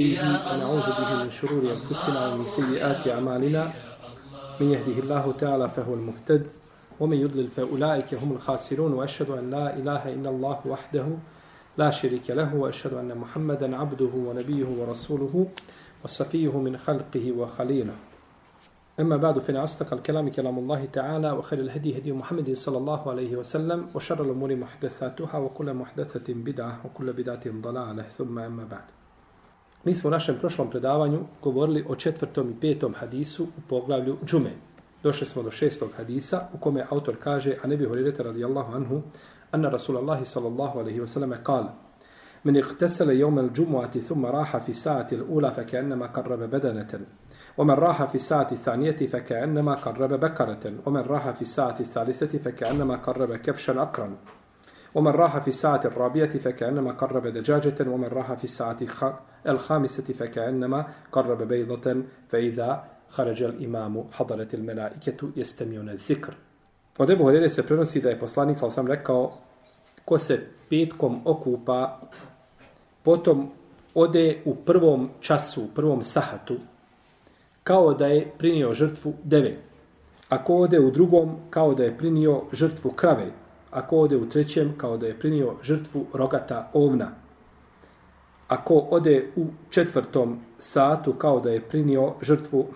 ونعوذ به من شرور أنفسنا ومن سيئات أعمالنا. من يهده الله تعالى فهو المهتد ومن يضلل فأولئك هم الخاسرون وأشهد أن لا إله إلا الله وحده لا شريك له وأشهد أن محمدا عبده ونبيه ورسوله وصفيه من خلقه وخليله. أما بعد فإن أصدق الكلام كلام الله تعالى وخير الهدي هدي محمد صلى الله عليه وسلم وشر الأمور محدثاتها وكل محدثة بدعة وكل بدعة ضلالة. ثم أما بعد. Mi smo u našem prošlom predavanju govorili o četvrtom i petom hadisu u poglavlju džume. Došli smo do šestog hadisa u kome autor kaže, a ne bi horirete radijallahu anhu, anna Rasulallahi sallallahu alaihi wasallam kal, من اغتسل يوم الجمعة ثم راح في الساعة الأولى فكأنما قرب بدنة ومن راح في الساعة الثانية فكأنما قرب بكرة ومن راح في الساعة الثالثة فكأنما قرب كبشا أقرا ومن راح في الساعة الرابعة فكأنما قرب دجاجة ومن راح في الساعة الخامسة فكأنما قرب بيضة فإذا خرج الإمام حضرت الملائكة يستمعون الذكر Od Ebu Horeire se prenosi da je poslanik, sal sam rekao, ko se petkom okupa, potom ode u prvom času, u prvom sahatu, kao da je prinio žrtvu deve. Ako ode u drugom, kao da je prinio žrtvu krave. Ako ode u trećem, kao da je prinio žrtvu rogata ovna. Ako ode u četvrtom satu, kao da je prinio žrtvu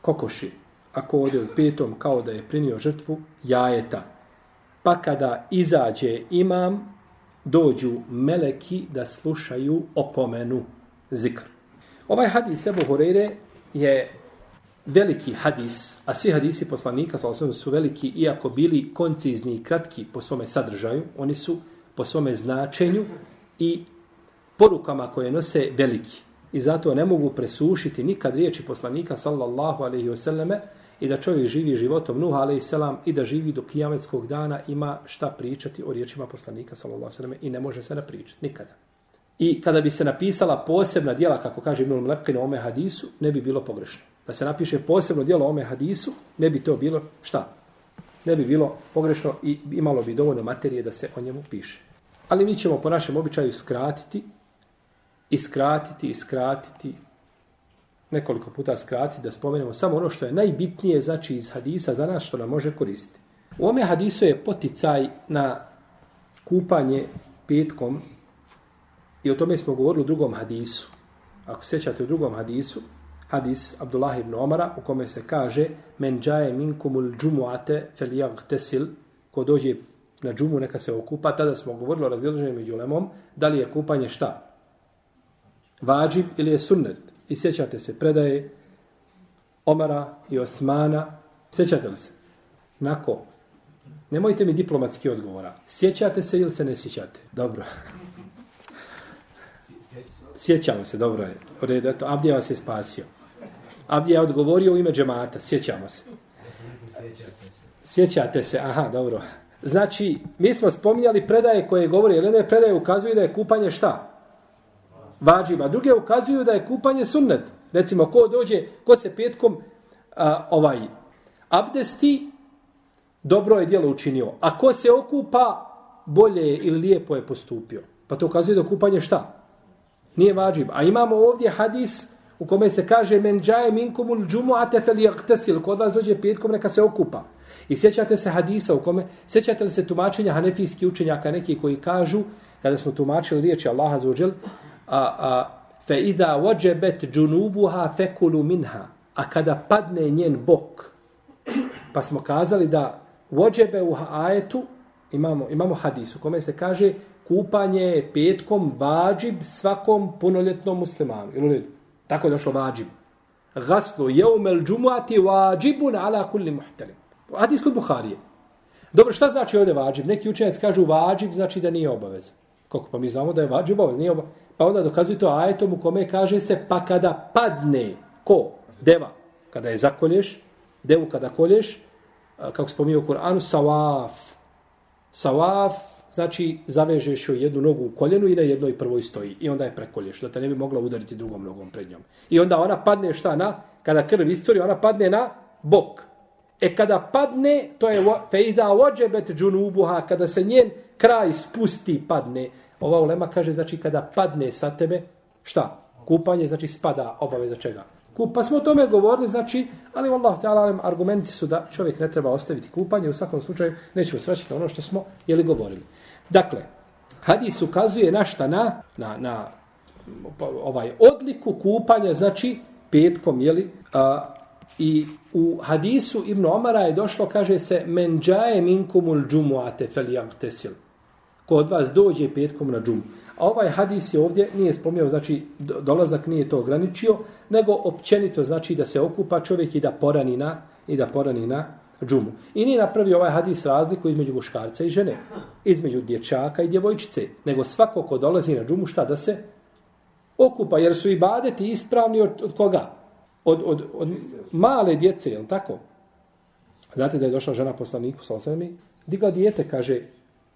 kokoši. Ako ode u petom, kao da je prinio žrtvu jajeta. Pa kada izađe imam, dođu meleki da slušaju opomenu zikr. Ovaj hadis Ebu Horeire je veliki hadis, a svi hadisi poslanika sa su veliki, iako bili koncizni i kratki po svome sadržaju, oni su po svome značenju i porukama koje nose veliki. I zato ne mogu presušiti nikad riječi poslanika sallallahu alaihi wasallame i da čovjek živi životom Nuh alaihi selam i da živi do kijametskog dana ima šta pričati o riječima poslanika sallallahu alaihi wasallame i ne može se napričati nikada. I kada bi se napisala posebna dijela, kako kaže Ibn Lepkin u ome hadisu, ne bi bilo pogrešno. Da se napiše posebno dijelo o ome hadisu, ne bi to bilo šta? Ne bi bilo pogrešno i imalo bi dovoljno materije da se o njemu piše. Ali mi ćemo po našem običaju skratiti i skratiti i skratiti nekoliko puta skratiti da spomenemo samo ono što je najbitnije znači iz hadisa za nas što nam može koristiti. U ome hadisu je poticaj na kupanje petkom I o tome smo govorili u drugom hadisu. Ako sjećate u drugom hadisu, hadis Abdullah ibn Omara, u kome se kaže men džaje minkumul džumuate fel jag tesil, ko dođe na džumu neka se okupa, tada smo govorili o razdjelženju među lemom, da li je kupanje šta? Vađib ili je sunnet? I sjećate se predaje Omara i Osmana. Sjećate li se? Nako. Nemojte mi diplomatski odgovora. Sjećate se ili se ne sjećate? Dobro. Sjećamo se, dobro je. U redu, eto, Abdija vas je spasio. Abdija je odgovorio u ime džemata, sjećamo se. Sjećate se, aha, dobro. Znači, mi smo spominjali predaje koje govore, jer jedne predaje ukazuju da je kupanje šta? Vađiva. Druge ukazuju da je kupanje sunnet. Recimo, ko dođe, ko se petkom a, ovaj abdesti, dobro je djelo učinio. A ko se okupa, bolje je ili lijepo je postupio. Pa to ukazuje da kupanje šta? Nije vađib. A imamo ovdje hadis u kome se kaže men džaje minkumul džumu'ate fel jagtesil. Kod vas dođe petkom neka se okupa. I sjećate se hadisa u kome, sjećate li se tumačenja hanefijskih učenjaka neki koji kažu, kada smo tumačili riječi Allaha za uđel, a, a, fe idha vođebet džunubuha fekulu minha. A kada padne njen bok, pa smo kazali da vođebe u ajetu, imamo, imamo hadis u kome se kaže kupanje je petkom vađib svakom punoljetnom muslimanu. Ili redu? Tako je došlo vađib. Gaslu jeumel džumuati vađibun ala kulli muhtelim. Hadis kod Buharije. Dobro, šta znači ovdje vađib? Neki učenjac kažu vađib znači da nije obaveza. Kako? Pa mi znamo da je vađib obaveza. Nije obaveza. Pa onda dokazuju to ajetom u kome kaže se pa kada padne ko? Deva. Kada je zakolješ, devu kada kolješ, kako spominje u Kur'anu, sawaf. Sawaf znači zavežeš joj jednu nogu u koljenu i na jednoj prvoj stoji. I onda je prekolješ, da te ne bi mogla udariti drugom nogom pred njom. I onda ona padne šta na? Kada krv istori, ona padne na bok. E kada padne, to je fejda ođebet džunubuha, kada se njen kraj spusti, padne. Ova ulema kaže, znači kada padne sa tebe, šta? kupanje, znači spada obaveza čega? Kup, pa smo o tome govorili, znači, ali Allah ta'ala argumenti su da čovjek ne treba ostaviti kupanje, u svakom slučaju nećemo srećiti ono što smo jeli govorili. Dakle, hadis ukazuje na šta na, na, na ovaj odliku kupanja, znači petkom, jeli, a, i u hadisu Ibn Omara je došlo, kaže se, men džaje minkumul džumuate fel tesil. Ko od vas dođe petkom na džumu. A ovaj hadis je ovdje, nije spomnio, znači dolazak nije to ograničio, nego općenito znači da se okupa čovjek i da porani na, i da porani na džumu. I nije napravio ovaj hadis razliku između muškarca i žene, između dječaka i djevojčice, nego svako ko dolazi na džumu šta da se okupa, jer su i badeti ispravni od, od koga? Od, od, od male djece, je tako? Znate da je došla žena poslaniku sa osvrami, digla dijete, kaže,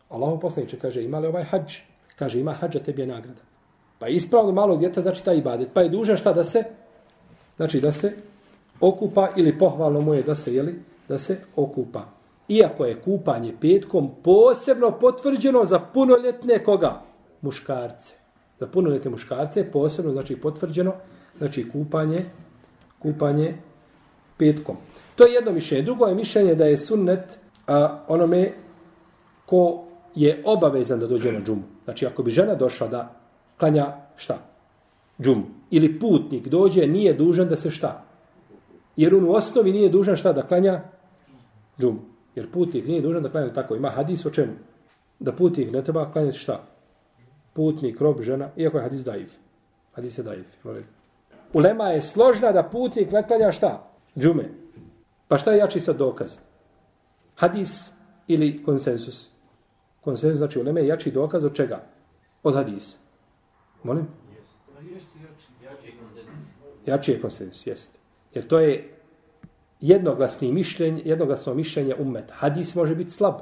Allahom poslaniče, kaže, ima li ovaj hađ? Kaže, ima hađa, tebi je nagrada. Pa ispravno malog djeta znači taj ibadet. Pa je dužan šta da se? Znači da se okupa ili pohvalno mu je da se, jeli, da se okupa. Iako je kupanje petkom posebno potvrđeno za punoljetne koga? Muškarce. Za punoljetne muškarce posebno znači potvrđeno znači kupanje kupanje petkom. To je jedno mišljenje. Drugo je mišljenje da je sunnet a, onome ko je obavezan da dođe na džumu. Znači, ako bi žena došla da klanja šta? Džumu. Ili putnik dođe, nije dužan da se šta? Jer on u osnovi nije dužan šta da klanja? Džumu. Jer putnik nije dužan da klanja tako. Ima hadis o čemu? Da putnik ne treba klanjati šta? Putnik, rob, žena, iako je hadis daiv. Hadis je daiv. Ulema je složna da putnik ne klanja šta? Džume. Pa šta je jači sad dokaz? Hadis ili konsensus? Konsensus znači ulema je jači dokaz od čega? Od hadisa. Molim? Jači je konsensus, jeste. Jer to je jednoglasni mišljenje, jednoglasno mišljenje ummet. Hadis može biti slab.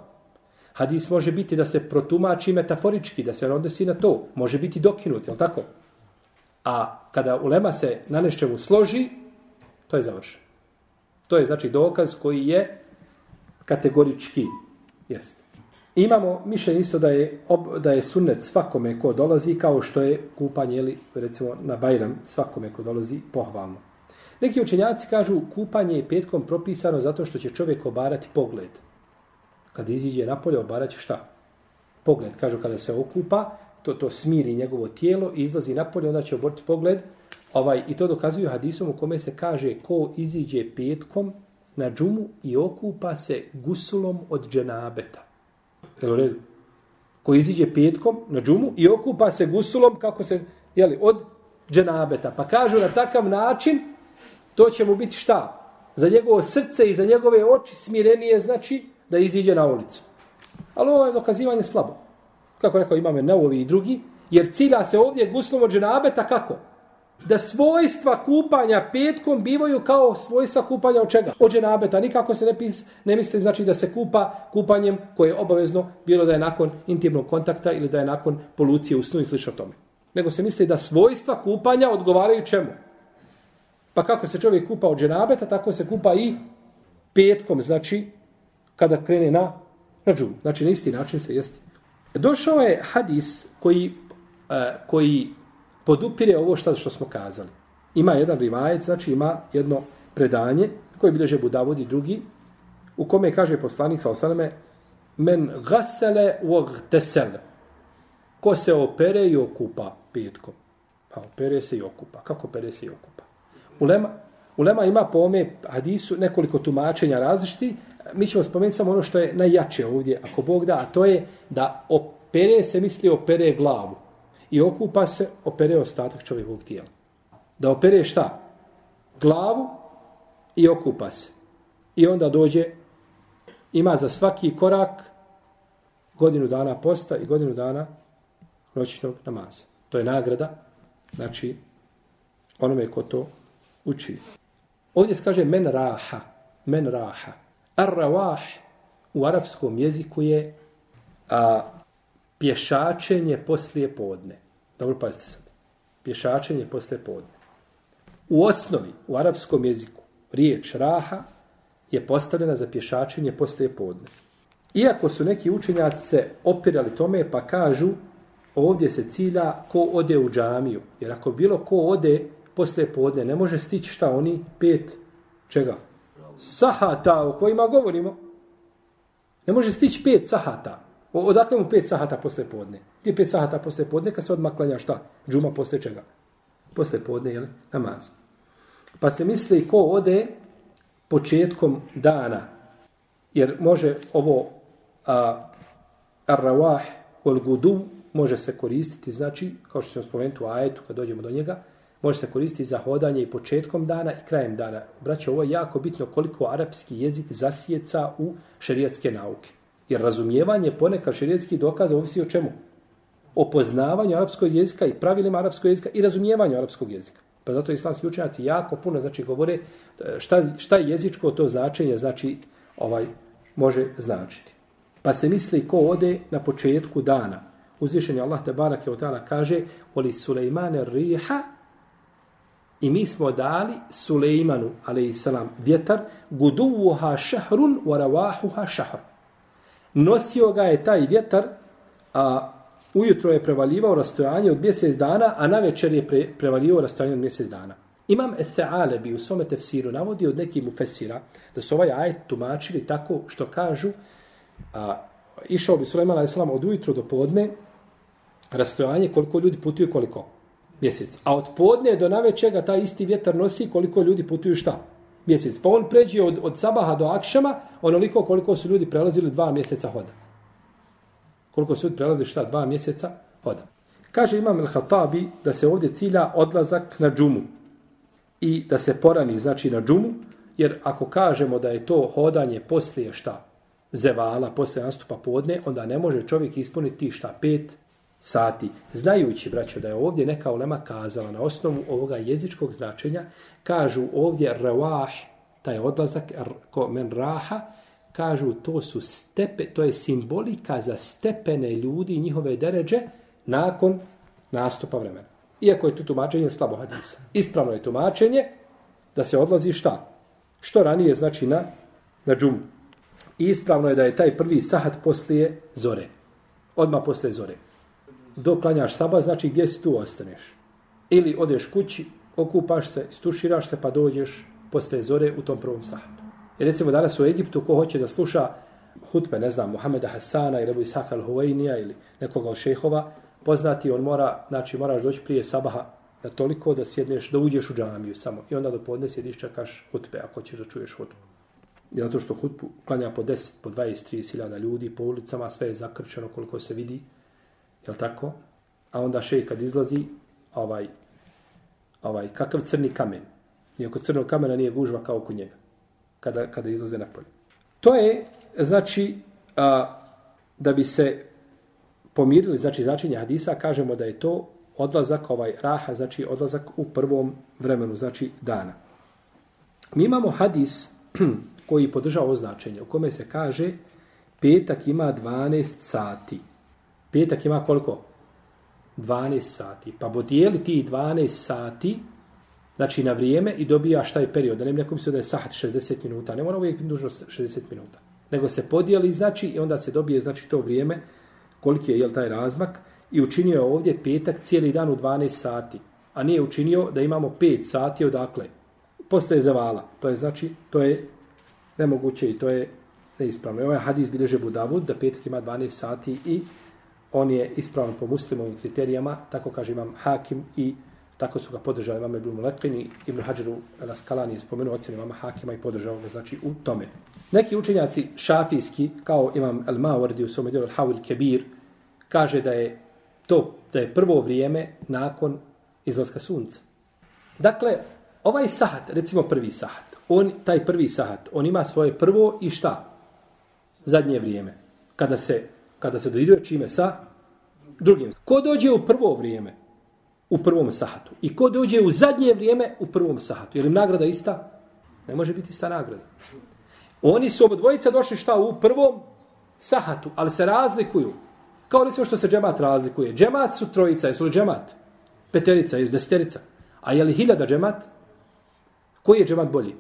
Hadis može biti da se protumači metaforički, da se odnosi na to. Može biti dokinut, je tako? A kada ulema se na nešćemu složi, to je završeno. To je znači dokaz koji je kategorički. Jeste. Imamo mišljenje isto da je, ob, da je sunnet svakome ko dolazi, kao što je kupanje, ili, recimo na Bajram, svakome ko dolazi, pohvalno. Neki učenjaci kažu kupanje je petkom propisano zato što će čovjek obarati pogled. Kad iziđe napolje, obarati šta? Pogled. Kažu kada se okupa, to, to smiri njegovo tijelo i izlazi napolje, onda će oboriti pogled. Ovaj, I to dokazuju hadisom u kome se kaže ko iziđe petkom na džumu i okupa se gusulom od dženabeta. Jel u redu? Ko iziđe petkom na džumu i okupa se gusulom kako se, jeli, od dženabeta. Pa kažu na takav način, to će mu biti šta? Za njegovo srce i za njegove oči smirenije znači da iziđe na ulicu. Ali ovo je dokazivanje slabo. Kako rekao imame Neovi i drugi, jer cilja se ovdje guslom od dženabeta kako? da svojstva kupanja petkom bivaju kao svojstva kupanja od čega? Od dženabeta. Nikako se ne, pis, ne misli znači da se kupa kupanjem koje je obavezno bilo da je nakon intimnog kontakta ili da je nakon polucije u snu i slično tome. Nego se misli da svojstva kupanja odgovaraju čemu? Pa kako se čovjek kupa od dženabeta, tako se kupa i petkom, znači kada krene na, na džumu. Znači na isti način se jesti. Došao je hadis koji, uh, koji podupire ovo što što smo kazali. Ima jedan rivajet, znači ima jedno predanje koje bilježe Budavod i drugi, u kome kaže poslanik sa osaname men gasele u gtesele ko se opere i okupa petkom. Pa opere se i okupa. Kako opere se i okupa? Ulema, ulema ima po ome hadisu nekoliko tumačenja različiti. Mi ćemo spomenuti samo ono što je najjače ovdje, ako Bog da, a to je da opere se misli opere glavu i okupa se, opere ostatak čovjekovog tijela. Da opere šta? Glavu i okupa se. I onda dođe, ima za svaki korak godinu dana posta i godinu dana noćnog namaza. To je nagrada, znači, onome ko to učini. Ovdje se kaže men raha, men raha. Ar rawah u arapskom jeziku je a, pješačenje poslije podne. Dobro, pazite sad. Pješačenje poslije podne. U osnovi, u arapskom jeziku, riječ raha je postavljena za pješačenje poslije podne. Iako su neki učenjaci se opirali tome, pa kažu ovdje se cilja ko ode u džamiju. Jer ako bilo ko ode posle podne, ne može stići šta oni pet čega? Sahata o kojima govorimo. Ne može stići pet sahata. Odakle mu pet sahata posle podne? Ti pet sahata posle podne kad se odmah klanja šta? Džuma posle čega? Posle podne, jel? Namaz. Pa se misli ko ode početkom dana. Jer može ovo a, ar-rawah wal gudu može se koristiti, znači, kao što ćemo spomenuti u ajetu kad dođemo do njega, može se koristiti za hodanje i početkom dana i krajem dana. Braće, ovo je jako bitno koliko arapski jezik zasjeca u šerijatske nauke. Jer razumijevanje ponekad šerijatskih dokaza ovisi o čemu? O poznavanju arapskog jezika i pravilima arapskog jezika i razumijevanju arapskog jezika. Pa zato islamski učenjaci jako puno znači govore e, šta, šta je jezičko to značenje znači ovaj može značiti. Pa se misli ko ode na početku dana. Uzvišeni Allah te barake od kaže Oli Sulejmane riha i mi smo dali Sulejmanu, alaihissalam, vjetar, guduvuha šahrun, varavahuha šahr. Nosio ga je taj vjetar, a ujutro je prevaljivao rastojanje od mjesec dana, a na večer je pre, prevaljivao rastojanje od mjesec dana. Imam Ese'alebi u svome tefsiru navodi od nekih mufesira da su ovaj ajet tumačili tako što kažu a, išao bi Sulejman a.s. od ujutro do podne rastojanje koliko ljudi putuju koliko? Mjesec. A od podne do navečega taj isti vjetar nosi koliko ljudi putuju šta? Mjesec. Pa on pređe od, od sabaha do akšama onoliko koliko su ljudi prelazili dva mjeseca hoda. Koliko su ljudi prelazili šta? Dva mjeseca hoda. Kaže Imam El-Hatabi da se ovdje cilja odlazak na džumu i da se porani znači na džumu, jer ako kažemo da je to hodanje poslije šta? Zevala, poslije nastupa podne, onda ne može čovjek ispuniti šta? Pet sati. Znajući, braćo, da je ovdje neka ulema kazala na osnovu ovoga jezičkog značenja, kažu ovdje rawah, taj odlazak, ko men raha, kažu to su stepe, to je simbolika za stepene ljudi i njihove deređe nakon nastupa vremena. Iako je tu tumačenje slabo hadisa. Ispravno je tumačenje da se odlazi šta? Što ranije znači na, na džumu. I ispravno je da je taj prvi sahat poslije zore. Odma poslije zore. Dok klanjaš saba, znači gdje si tu ostaneš. Ili odeš kući, okupaš se, stuširaš se, pa dođeš poslije zore u tom prvom sahatu. Jer recimo danas u Egiptu, ko hoće da sluša hutbe, ne znam, Muhameda Hasana ili Ebu Isaka al ili nekoga od šehova, poznati, on mora, znači moraš doći prije sabaha na toliko da sjedneš, da uđeš u džamiju samo. I onda do podne sjediš čekaš hutbe, ako ćeš da čuješ hutbu. I zato što hutbu klanja po 10, po 20, 30 hiljada ljudi po ulicama, sve je zakrčeno koliko se vidi. Jel tako? A onda šejh kad izlazi, ovaj, ovaj, kakav crni kamen. Nijako crnog kamena nije gužva kao oko njega. Kada, kada izlaze na polje. To je, znači, a, da bi se pomirili, znači, značenje hadisa, kažemo da je to odlazak, ovaj raha, znači odlazak u prvom vremenu, znači dana. Mi imamo hadis koji podržava ovo značenje, u kome se kaže petak ima 12 sati. Petak ima koliko? 12 sati. Pa bodijeli ti 12 sati, znači na vrijeme i dobija šta je period. Da ne nekom se da je sahat 60 minuta. Ne mora uvijek biti dužno 60 minuta. Nego se podijeli, znači, i onda se dobije, znači, to vrijeme, koliki je, jel, taj razmak, i učinio je ovdje petak cijeli dan u 12 sati. A nije učinio da imamo 5 sati odakle. Postaje zavala. To je, znači, to je nemoguće i to je neispravno. Ovaj hadis bilježe Budavud da petak ima 12 sati i on je ispravan po muslimovim kriterijama, tako kaže imam Hakim i tako su ga podržali imam Ibn Mulekini, Ibn Hađaru Laskalani je spomenuo ocenu imama Hakima i podržao ga znači u tome. Neki učenjaci šafijski, kao imam El Mawardi u svom djelu Al-Hawil Kebir, kaže da je to, da je prvo vrijeme nakon izlaska sunca. Dakle, ovaj sahat, recimo prvi sahat, on, taj prvi sahat, on ima svoje prvo i šta? Zadnje vrijeme. Kada se, kada se dodiruje čime sa drugim. Ko dođe u prvo vrijeme? U prvom sahatu. I ko dođe u zadnje vrijeme? U prvom sahatu. Je li nagrada ista? Ne može biti ista nagrada. Oni su obodvojica došli šta u prvom sahatu, ali se razlikuju. Kao recimo što se džemat razlikuje. Džemat su trojica, jesu li džemat? Peterica, jesu desterica. A je li hiljada džemat? Koji je džemat bolji?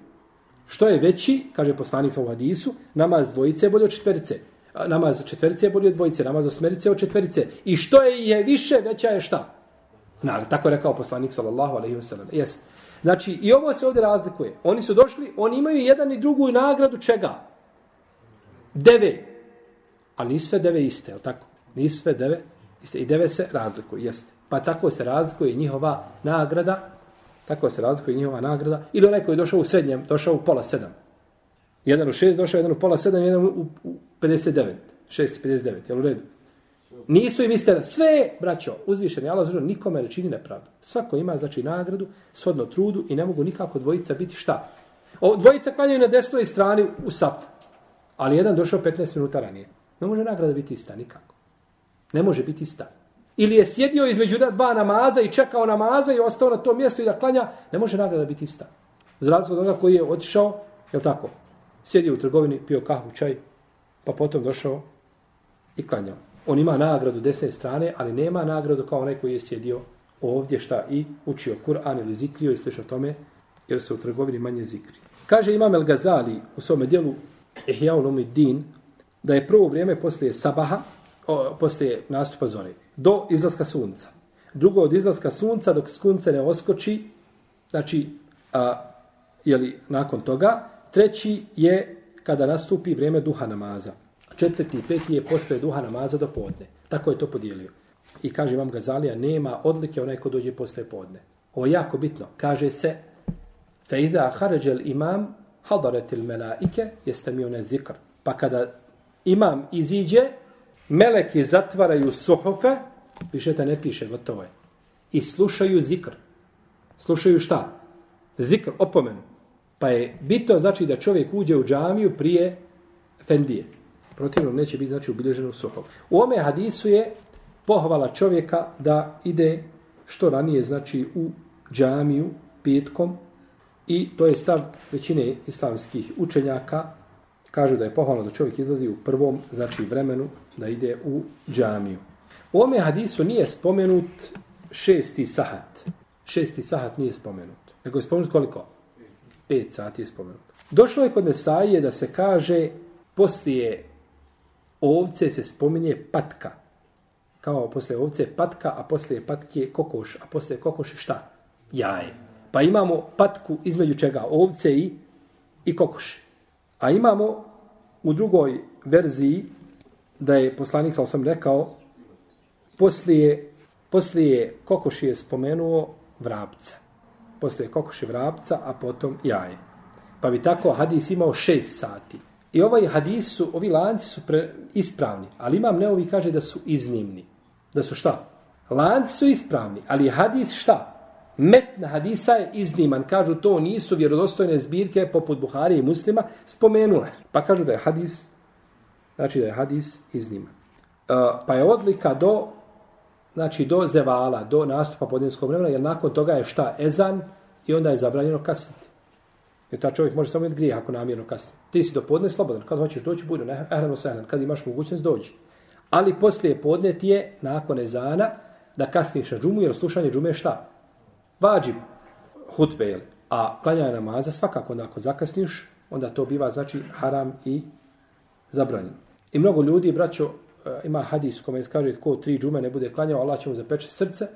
Što je veći, kaže poslanik u hadisu, namaz dvojice je bolje od četverice namaz četverice je bolji od dvojice, namaz osmerice od četverice. I što je je više, veća je šta? Na, tako je rekao poslanik sallallahu alaihi wa sallam. Jest. Znači, i ovo se ovdje razlikuje. Oni su došli, oni imaju jedan i drugu nagradu čega? Deve. Ali nisu sve deve iste, je tako? Nisu sve deve iste. I deve se razlikuju, jeste. Pa tako se razlikuje njihova nagrada, tako se razlikuje njihova nagrada. Ili onaj koji je došao u srednjem, došao u pola sedam. Jedan u šest, došao jedan u pola sedam, jedan u, 59. Šest i 59, jel u redu? Nisu im iste, sve, braćo, uzvišeni Allah zelo, nikome ne čini nepravdu. Svako ima, znači, nagradu, shodno trudu i ne mogu nikako dvojica biti šta? O, dvojica klanjaju na desnoj strani u safu, ali jedan došao 15 minuta ranije. Ne može nagrada biti ista, nikako. Ne može biti ista. Ili je sjedio između dva namaza i čekao namaza i ostao na tom mjestu i da klanja, ne može nagrada biti ista. Za razvod onoga koji je otišao, je tako? Sjedio u trgovini, pio kahvu, čaj, pa potom došao i klanjao on ima nagradu desne strane, ali nema nagradu kao onaj koji je sjedio ovdje šta i učio Kur'an ili zikrio i slišao tome, jer su u trgovini manje zikri. Kaže Imam El Gazali u svome dijelu Ihya Ulumuddin din, da je prvo vrijeme poslije sabaha, o, poslije nastupa zore, do izlaska sunca. Drugo od izlaska sunca, dok sunce ne oskoči, znači, a, jeli, nakon toga. Treći je kada nastupi vrijeme duha namaza četvrti i peti je posle duha namaza do podne. Tako je to podijelio. I kaže vam Gazalija, nema odlike onaj ko dođe posle podne. Ovo je jako bitno. Kaže se, fe iza haređel imam, hadaretil melaike, jeste mi one zikr. Pa kada imam iziđe, meleki zatvaraju suhofe, više te ne piše, gotovo je. I slušaju zikr. Slušaju šta? Zikr, opomenu. Pa je bitno znači da čovjek uđe u džamiju prije fendije. Protivno neće biti znači ubilježeno u suhov. U ome hadisu je pohvala čovjeka da ide što ranije znači u džamiju petkom i to je stav većine islamskih učenjaka kažu da je pohvalno da čovjek izlazi u prvom znači vremenu da ide u džamiju. U ome hadisu nije spomenut šesti sahat. Šesti sahat nije spomenut. Nego je spomenut koliko? Pet sati je spomenuto. Došlo je kod Nesaije da se kaže poslije ovce se spominje patka. Kao posle ovce patka, a posle patke kokoš, a posle kokoš šta? Jaje. Pa imamo patku između čega? Ovce i, i kokoš. A imamo u drugoj verziji da je poslanik, sam sam rekao, poslije, poslije kokoši je spomenuo vrapca posle kokoši vrapca, a potom jaje. Pa bi tako hadis imao šest sati. I ovaj hadis su, ovi lanci su pre, ispravni, ali imam neovi kaže da su iznimni. Da su šta? Lanci su ispravni, ali hadis šta? Metna hadisa je izniman. Kažu to nisu vjerodostojne zbirke poput Buhari i muslima spomenule. Pa kažu da je hadis, znači da je hadis izniman. E, pa je odlika do znači do zevala, do nastupa podnevskog vremena, jer nakon toga je šta? Ezan i onda je zabranjeno kasniti. Jer ta čovjek može samo imati grijeh ako namjerno kasni. Ti si do podne slobodan. Kad hoćeš doći, budu ehrano sehran. Kad imaš mogućnost, dođi. Ali poslije podne ti je, nakon ezana, da kasniš na džumu, jer slušanje džume je šta? Vađib hutbe, jel? A klanjanje namaza, svakako, ako zakasniš, onda to biva, znači, haram i zabranjeno. I mnogo ljudi, braćo, Eh, ima hadis kome se kaže ko tri džume ne bude klanjao, Allah će mu zapeče srce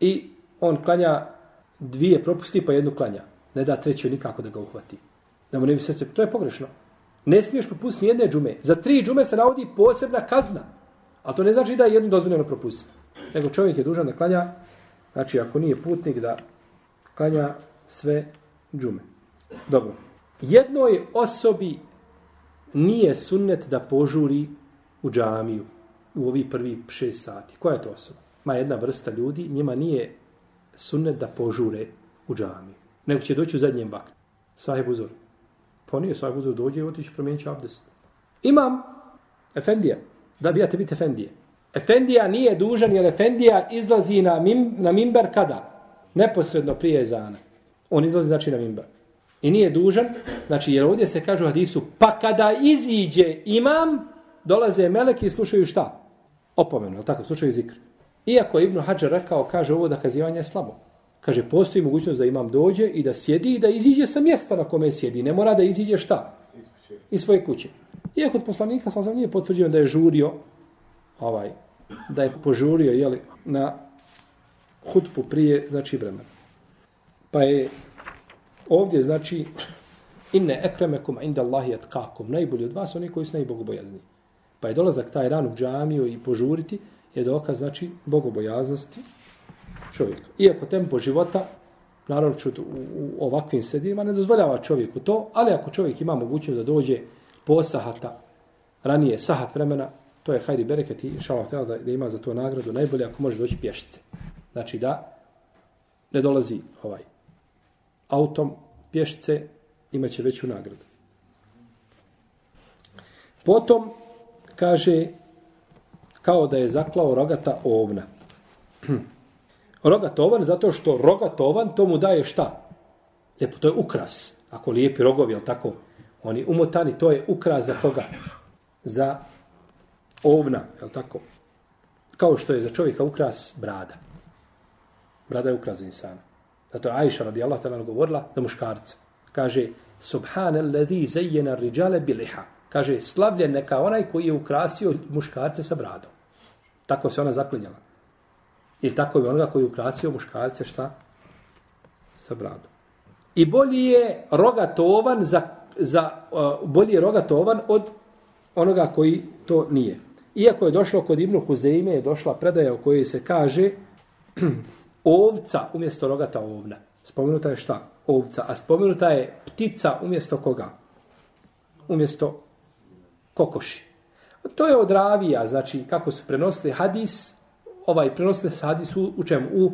i on klanja dvije propusti pa jednu klanja ne da treću nikako da ga uhvati. Da mu ne bi srce, to je pogrešno. Ne smiješ propustiti jedne džume. Za tri džume se navodi posebna kazna. Ali to ne znači da je jednu dozvoljeno propustiti. Nego čovjek je dužan da klanja, znači ako nije putnik, da klanja sve džume. Dobro. Jednoj osobi nije sunnet da požuri u džamiju u ovi prvi šest sati. Koja je to osoba? Ma jedna vrsta ljudi, njima nije sunnet da požure u džamiju nego će doći u zadnjem vaktu. Sahib uzor. Pa nije sahib uzor, dođe i otići promijenit će abdest. Imam Efendija. Da bi ja te biti Efendije. Efendija nije dužan jer Efendija izlazi na, mim, na mimber kada? Neposredno prije ezana. On izlazi znači na mimber. I nije dužan, znači jer ovdje se kaže u hadisu, pa kada iziđe imam, dolaze meleki i slušaju šta? Opomenu, tako, slušaju zikr. Iako Ibn Hajar rekao, kaže ovo da kazivanje je slabo. Kaže, postoji mogućnost da imam dođe i da sjedi i da iziđe sa mjesta na kome sjedi. Ne mora da iziđe šta? Iz svoje kuće. Iako od poslanika sam nije potvrđeno da je žurio, ovaj, da je požurio jeli, na hutbu prije, znači, vremena. Pa je ovdje, znači, inne ekremekum inda Allahi atkakum, najbolji od vas, oni koji su najbogobojazni. Pa je dolazak taj dan u džamiju i požuriti, je dokaz, znači, bogobojaznosti čovjeka. Iako tempo života, naravno u, u ovakvim sredinima, ne dozvoljava čovjeku to, ali ako čovjek ima mogućnost da dođe po sahata, ranije sahat vremena, to je hajri bereket i šalav da, da ima za to nagradu najbolje ako može doći pješice. Znači da ne dolazi ovaj autom pješice, imaće veću nagradu. Potom kaže kao da je zaklao rogata ovna. rogat ovan zato što rogat ovan to mu daje šta? Lijepo, to je ukras. Ako lijepi rogovi, jel tako? Oni umotani, to je ukras za koga? Za ovna, jel tako? Kao što je za čovjeka ukras brada. Brada je ukras za insana. Zato je Aisha radijallahu ta'ala govorila za muškarca. Kaže, Subhane ladhi zajjena riđale biliha. Kaže, slavljen neka onaj koji je ukrasio muškarce sa bradom. Tako se ona zaklinjala. Ili tako je onoga koji je ukrasio muškarce šta? Sa bradom. I bolji je rogatovan za, za uh, bolji je rogatovan od onoga koji to nije. Iako je došlo kod Ibnu Huzeime, je došla predaja u kojoj se kaže ovca umjesto rogata ovna. Spomenuta je šta? Ovca. A spomenuta je ptica umjesto koga? Umjesto kokoši. To je od ravija, znači kako su prenosili hadis, ovaj prenosili hadis u, u čemu? U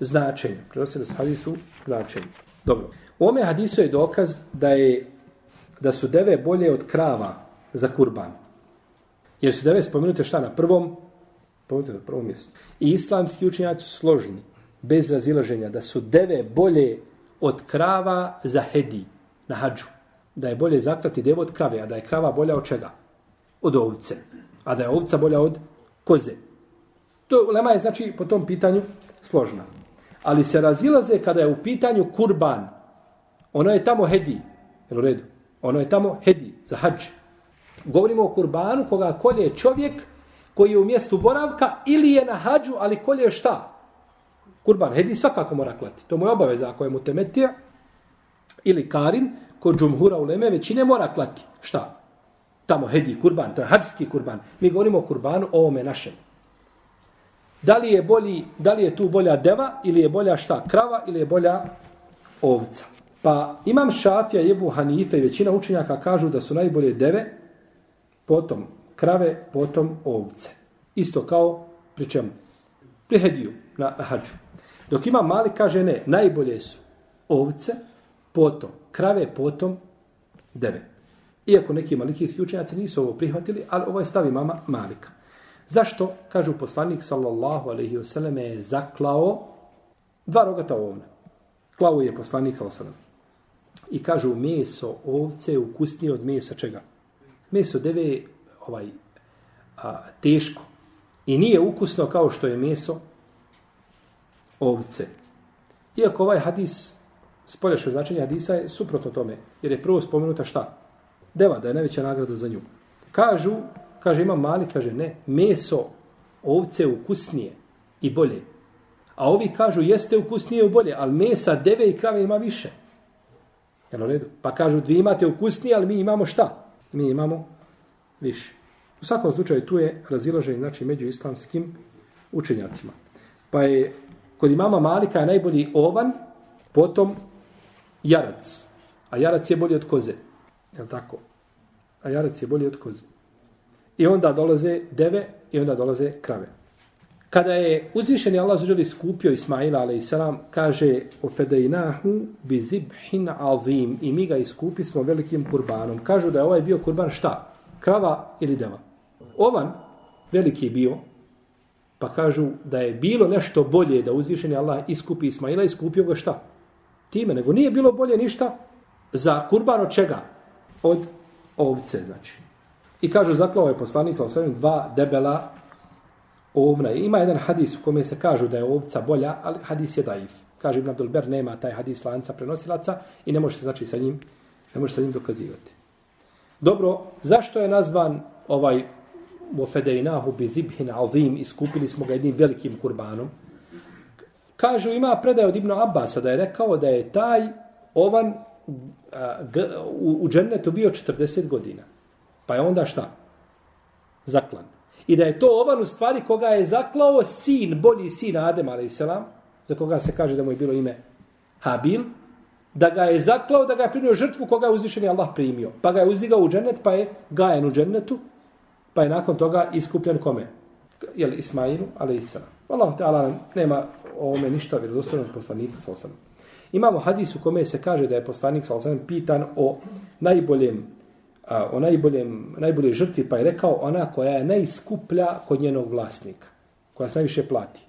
značenju. Prenosili hadis u značenju. Dobro. U ome hadisu je dokaz da je da su deve bolje od krava za kurban. Jer su deve spomenute šta na prvom? Spomenute na prvom mjestu. I islamski učinjaci su složeni, bez razilaženja, da su deve bolje od krava za hedi na hađu. Da je bolje zaklati devu od krave, a da je krava bolja od čega? Od ovce. A da je ovca bolja od koze. To lema je znači po tom pitanju složna. Ali se razilaze kada je u pitanju kurban. Ono je tamo hedi. Jel u redu? Ono je tamo hedi za hađ. Govorimo o kurbanu koga kolje čovjek koji je u mjestu boravka ili je na hađu, ali kolje šta? Kurban. Hedi svakako mora klati. To mu je obaveza ako je mu temetija ili karin kod džumhura u leme većine mora klati. Šta? Tamo hedi kurban. To je hadski kurban. Mi govorimo o kurbanu o ovome našem. Da li je bolji, da li je tu bolja deva ili je bolja šta? Krava ili je bolja ovca? Pa imam Šafija, Jebu Hanife i većina učenjaka kažu da su najbolje deve potom krave, potom ovce. Isto kao pri čemu? Pri hediju na, na hađu. Dok ima mali, kaže ne, najbolje su ovce, potom krave, potom deve. Iako neki malikijski učenjaci nisu ovo prihvatili, ali ovo je stavi mama Malika. Zašto? Kažu poslanik sallallahu alaihi wasallam je zaklao dva rogata ovna. Klao je poslanik sallallahu alaihi I kažu meso ovce ukusnije od mesa čega? meso deve ovaj a, teško i nije ukusno kao što je meso ovce. Iako ovaj hadis, spoljašo značenje hadisa je suprotno tome, jer je prvo spomenuta šta? Deva, da je najveća nagrada za nju. Kažu, kaže ima mali, kaže ne, meso ovce ukusnije i bolje. A ovi kažu jeste ukusnije i bolje, ali mesa deve i krave ima više. Jel u redu? Pa kažu, dvi imate ukusnije, ali mi imamo šta? mi imamo više. U svakom slučaju tu je razilaženje znači, među islamskim učenjacima. Pa je kod imama Malika je najbolji ovan, potom jarac. A jarac je bolji od koze. Je tako? A jarac je bolji od koze. I onda dolaze deve i onda dolaze krave. Kada je uzvišeni Allah zađeli skupio Ismaila a.s. kaže o fedejnahu bi zibhin azim i mi ga iskupi smo velikim kurbanom. Kažu da je ovaj bio kurban šta? Krava ili deva? Ovan veliki bio pa kažu da je bilo nešto bolje da uzvišeni Allah iskupi Ismaila iskupio ga šta? Time, nego nije bilo bolje ništa za kurban od čega? Od ovce, znači. I kažu, zaklao je poslanik, dva debela ovna. Ima jedan hadis u kome se kažu da je ovca bolja, ali hadis je daif. Kaže Ibn Abdulber, nema taj hadis lanca prenosilaca i ne može se znači sa njim, ne može sa njim dokazivati. Dobro, zašto je nazvan ovaj Mofedejnahu bi zibhin azim, iskupili smo ga jednim velikim kurbanom. Kažu, ima predaj od Ibnu Abbasa da je rekao da je taj ovan a, g, u, u džennetu bio 40 godina. Pa je onda šta? Zaklan. I da je to ovan u stvari koga je zaklao sin, bolji sin Adem, a.s. za koga se kaže da mu je bilo ime Habil, da ga je zaklao, da ga je primio žrtvu koga je uzvišeni Allah primio. Pa ga je uzdigao u džennet, pa je gajen u džennetu, pa je nakon toga iskupljen kome? Jel, Ismailu, ali i. Allah ta'ala nema ovome ništa vjerodostojnog poslanika sa osam. Imamo hadis u kome se kaže da je poslanik sa osam pitan o najboljem a, o najboljem, najboljoj žrtvi, pa je rekao ona koja je najskuplja kod njenog vlasnika, koja se najviše plati.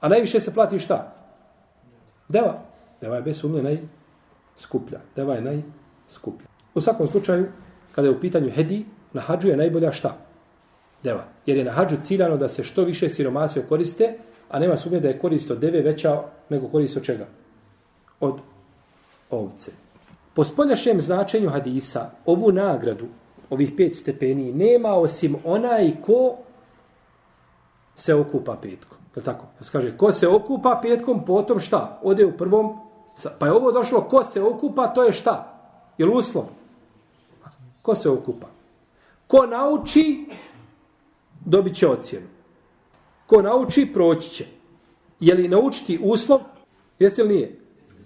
A najviše se plati šta? Deva. Deva je bez sumnje najskuplja. Deva je najskuplja. U svakom slučaju, kada je u pitanju hedi, na hađu je najbolja šta? Deva. Jer je na hađu ciljano da se što više siromasio koriste, a nema sumnje da je korist od deve veća nego korist od čega? Od ovce. Po spoljašnjem značenju hadisa, ovu nagradu, ovih pet stepeni, nema osim onaj ko se okupa petkom. Je tako? Da se kaže, ko se okupa petkom, potom šta? Ode u prvom, pa je ovo došlo, ko se okupa, to je šta? Je uslov? Ko se okupa? Ko nauči, dobit će ocjenu. Ko nauči, proći će. Je li naučiti uslov? Jeste li nije?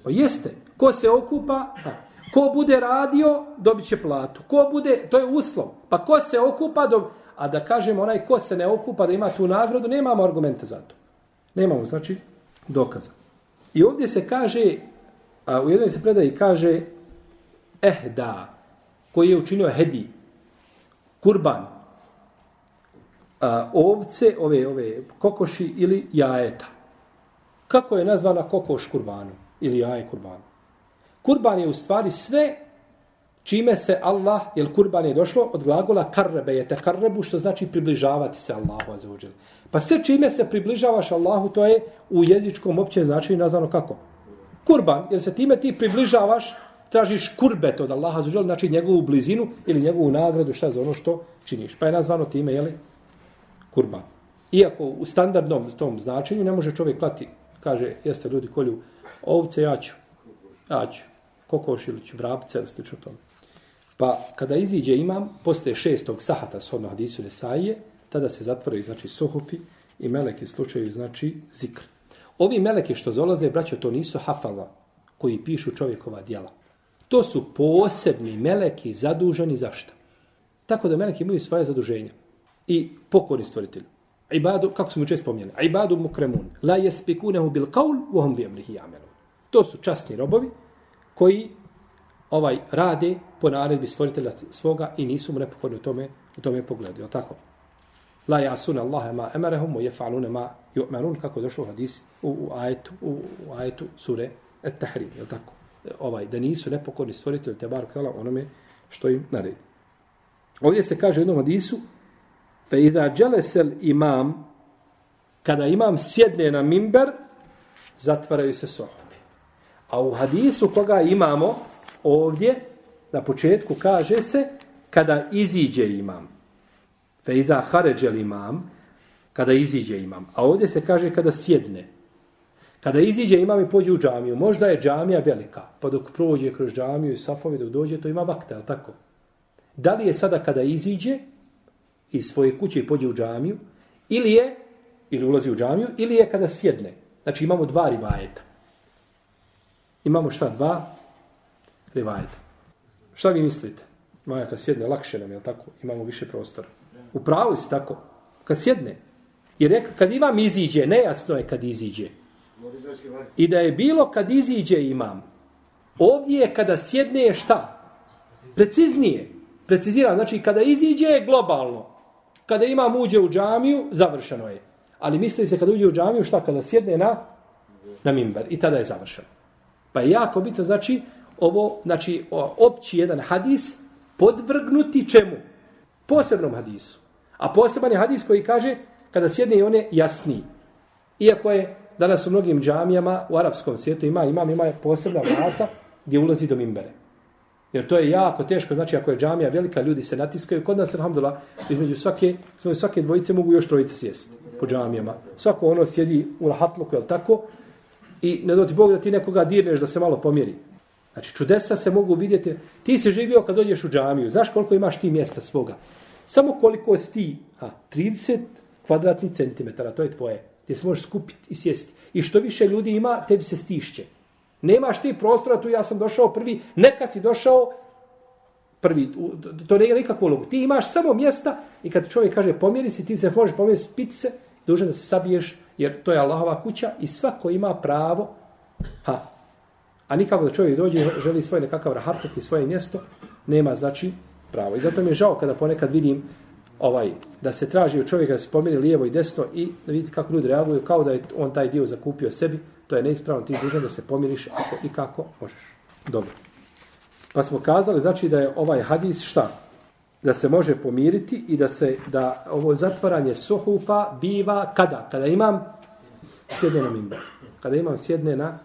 O, jeste. Ko se okupa, a, ko bude radio, dobit će platu. Ko bude, to je uslov. Pa ko se okupa, dob... a da kažemo onaj ko se ne okupa da ima tu nagradu, nemamo argumente za to. Nemamo, znači, dokaza. I ovdje se kaže, a u jednoj se predaji kaže, eh da, koji je učinio hedi, kurban, a, ovce, ove, ove kokoši ili jajeta. Kako je nazvana kokoš kurbanu ili jaje kurbanu? Kurban je u stvari sve čime se Allah, jer kurban je došlo od glagola karrebe, je te karrebu, što znači približavati se Allahu azuđel. Pa sve čime se približavaš Allahu, to je u jezičkom opće značenju nazvano kako? Kurban, jer se time ti približavaš tražiš kurbet od Allaha za znači njegovu blizinu ili njegovu nagradu, šta za ono što činiš. Pa je nazvano time, jeli, kurban. Iako u standardnom tom značenju ne može čovjek klati, kaže, jeste ljudi kolju ovce, ja ću, ja ću, kokoš ili ću vrapce, ili slično tome. Pa kada iziđe imam, posle šestog sahata shodno hadisu Nesaije, tada se zatvoraju, znači, suhufi i meleke slučaju, znači, zikr. Ovi meleke što zolaze, braćo, to nisu hafala koji pišu čovjekova djela. To su posebni meleki zaduženi za šta? Tako da meleki imaju svoje zaduženja. I pokorni stvoritelj. Ibadu, kako smo često spomnjeni, ibadu mukremun, la jespikunehu bil qaul, vohom bi amrihi jamelun. To su časni robovi koji ovaj rade po naredbi stvoritelja svoga i nisu mu nepokorni u tome, u tome pogledu. Je tako? La jasuna Allahe ma emarehum, o jefalune ma ju'merun, kako došlo u hadis, u, u, ajetu, u, u ajetu sure Et-Tahrim. Je tako? ovaj da nisu nepokorni stvoritelj te bar kala onome što im naredi. Ovdje se kaže u jednom hadisu fe idha dželesel imam kada imam sjedne na mimber zatvaraju se sohvi. A u hadisu koga imamo ovdje na početku kaže se kada iziđe imam. Fe idha haređel imam kada iziđe imam. A ovdje se kaže kada sjedne. Kada iziđe imam i pođe u džamiju, možda je džamija velika, pa dok prođe kroz džamiju i safovi dok dođe, to ima vakta, je tako? Da li je sada kada iziđe iz svoje kuće i pođe u džamiju, ili je, ili ulazi u džamiju, ili je kada sjedne. Znači imamo dva rivajeta. Imamo šta? Dva rivajeta. Šta vi mislite? Maja, kad sjedne, lakše nam, je tako? Imamo više prostora. U pravu si tako. Kad sjedne. Jer kad imam iziđe, nejasno je kad iziđe. I da je bilo kad iziđe imam. Ovdje je kada sjedne je šta? Preciznije. Precizira. Znači kada iziđe je globalno. Kada imam uđe u džamiju, završeno je. Ali misli se kada uđe u džamiju, šta? Kada sjedne na, na mimber. I tada je završeno. Pa je jako bitno, znači, ovo, znači, opći jedan hadis podvrgnuti čemu? Posebnom hadisu. A poseban je hadis koji kaže, kada sjedne i on je jasniji. Iako je danas u mnogim džamijama u arapskom svijetu ima imam ima posebna vrata gdje ulazi do mimbere. Jer to je jako teško, znači ako je džamija velika, ljudi se natiskaju. Kod nas, alhamdulillah, između svake, između svake dvojice mogu još trojice sjesti po džamijama. Svako ono sjedi u rahatluku, je tako? I ne doti Bog da ti nekoga dirneš da se malo pomjeri. Znači, čudesa se mogu vidjeti. Ti si živio kad dođeš u džamiju. Znaš koliko imaš ti mjesta svoga? Samo koliko si ti? Ha, 30 kvadratnih centimetara, to je tvoje. Gdje se možeš skupiti i sjesti. I što više ljudi ima, tebi se stišće. Nemaš ti prostora, tu ja sam došao prvi, neka si došao prvi, to ne je nikakvo ulogu. Ti imaš samo mjesta i kad čovjek kaže pomjeri si, ti se možeš pomjeriti, spiti se, dužan da se sabiješ, jer to je Allahova kuća i svako ima pravo, ha, a nikako da čovjek dođe i želi svoj nekakav rahatok i svoje mjesto, nema znači pravo. I zato mi je žao kada ponekad vidim ovaj da se traži od čovjeka da se pomjeri lijevo i desno i da vidite kako ljudi reaguju kao da je on taj dio zakupio sebi, to je neispravno, ti dužan da se pomiriš ako i kako možeš. Dobro. Pa smo kazali, znači da je ovaj hadis šta? Da se može pomiriti i da se da ovo zatvaranje suhufa biva kada? Kada imam sjedne na mimbar. Kada imam sjedne na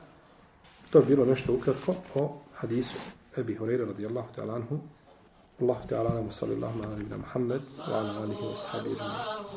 to je bilo nešto ukratko o hadisu Ebi Horeira radijallahu ta'ala anhu. Allahu ta'ala anhu sallallahu ala Muhammed wa ala alihi wa sahbihi